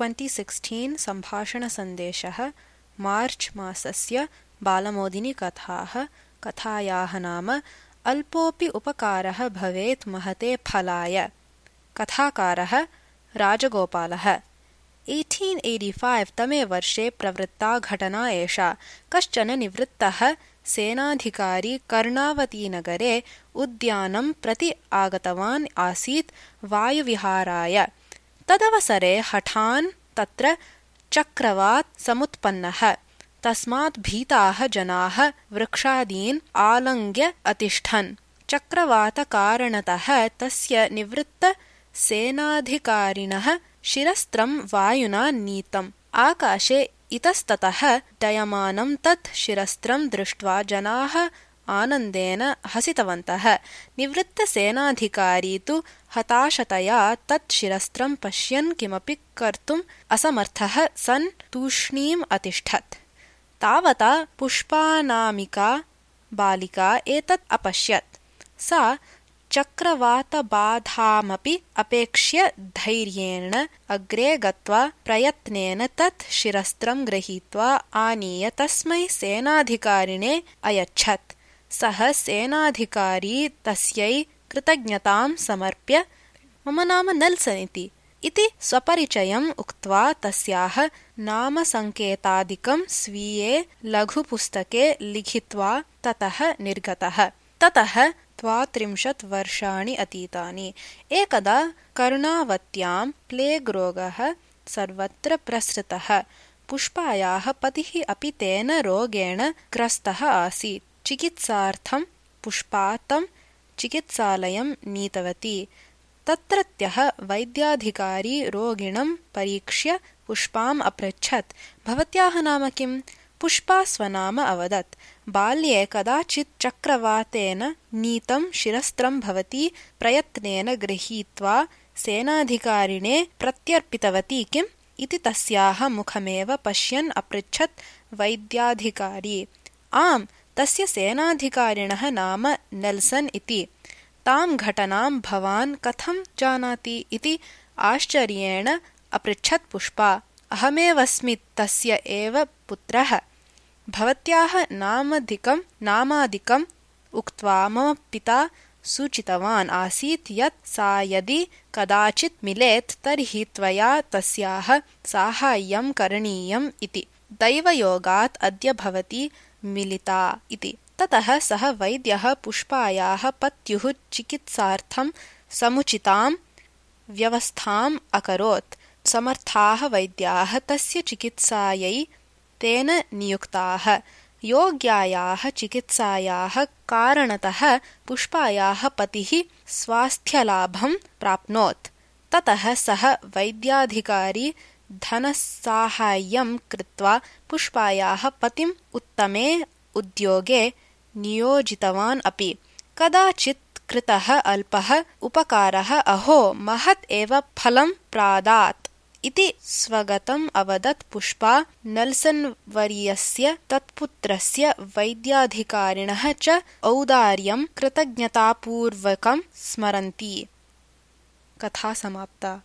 Twenty sixteen सम्भाषणसन्देशः March मासस्य बालमोदिनीकथाः कथायाः नाम अल्पोऽपि उपकारः भवेत् महते फलाय कथाकारः राजगोपालः एय्टीन् एय्टि फैव् तमे वर्षे प्रवृत्ता घटना एषा कश्चन निवृत्तः सेनाधिकारी कर्णावतीनगरे उद्यानं प्रति आगतवान् आसीत् वायुविहाराय तदवसरे हठान् तत्र चक्रवात् समुत्पन्नः। तस्मात् भीताः जनाः वृक्षादीन् आलङ्घ्य अतिष्ठन्। चक्रवातकारणतः तस्य निवृत्तसेनाधिकारिणः शिरस्त्रं वायुना नीतम्। आकाशे इतस्ततः डयमानं तत् शिरस्त्रं दृष्ट्वा जनाः आनन्देन हसितवन्तः। निवृत्तसेनाधिकारी तु हताशतया तत् शिरस्त्रं पश्यन् किमपि कर्तुम् असमर्थः सन् तूष्णीम् अतिष्ठत्। तावता पुष्पानामिका बालिका एतत् अपश्यत्। सा चक्रवातबाधामपि अपेक्ष्य धैर्येण अग्रे गत्वा प्रयत्नेन तत् शिरस्त्रं गृहीत्वा आनीय तस्मै सेनाधिकारिणे अयच्छत् सः सेनाधिकारी तस्यै कृतज्ञतां समर्प्य मम नाम नल्सन् इति। स्वपरिचयम् उक्त्वा तस्याः नामसङ्केतादिकं स्वीये लघुपुस्तके लिखित्वा ततः निर्गतः। ततः द्वात्रिंशत् वर्षाणि अतीतानि। एकदा कर्णावत्यां प्लेग् रोगः सर्वत्र प्रसृतः। पुष्पायाः पतिः अपि तेन रोगेण ग्रस्तः आसीत् चिकित्सार्थं पुष्पा तं चिकित्सालयं नीतवती। तत्रत्यः वैद्याधिकारी रोगिणं परीक्ष्य पुष्पाम् अपृच्छत्। भवत्याः नाम किम्? पुष्पा स्वनाम अवदत्। बाल्ये कदाचित् चक्रवातेन नीतं शिरस्त्रं भवती प्रयत्नेन गृहीत्वा सेनाधिकारिणे प्रत्यर्पितवती किम्? इति तस्याः मुखमेव पश्यन् अपृच्छत् वैद्याधिकारी। आम् तस्य सेनाधिकारिणः नाम नेल्सन् इति। तां घटनां भवान् कथं जानाति इति आश्चर्येण अपृच्छत् पुष्पा। अहमेवस्मि तस्य एव पुत्रः। भवत्याः नामधिकं नामादिकम् उक्त्वा मम पिता सूचितवान् आसीत् यत् सा यदि कदाचित् मिलेत् तर्हि त्वया तस्याः साहाय्यं करणीयम् इति। दैवयोगात् अद्य भवती मिलिता इति। ततः सः वैद्यः पुष्पायाः पत्युः चिकित्सार्थं समुचितां व्यवस्थाम् अकरोत्। समर्थाः वैद्याः तस्य चिकित्सायै तेन नियुक्ताः। योग्यायाः चिकित्सायाः कारणतः पुष्पायाः पतिः स्वास्थ्यलाभं प्राप्नोत्। ततः सः वैद्याधिकारी धनसाहाय्यं कृत्वा पुष्पायाः पतिम् उत्तमे उद्योगे नियोजितवान् अपि। कदाचित् कृतः अल्पः उपकारः अहो महत् एव फलं प्रादात् इति स्वगतम् अवदत् पुष्पा नल्सन्वर्यस्य तत्पुत्रस्य वैद्याधिकारिणः च औदार्यं कृतज्ञतापूर्वकं स्मरन्ती। कथा समाप्ता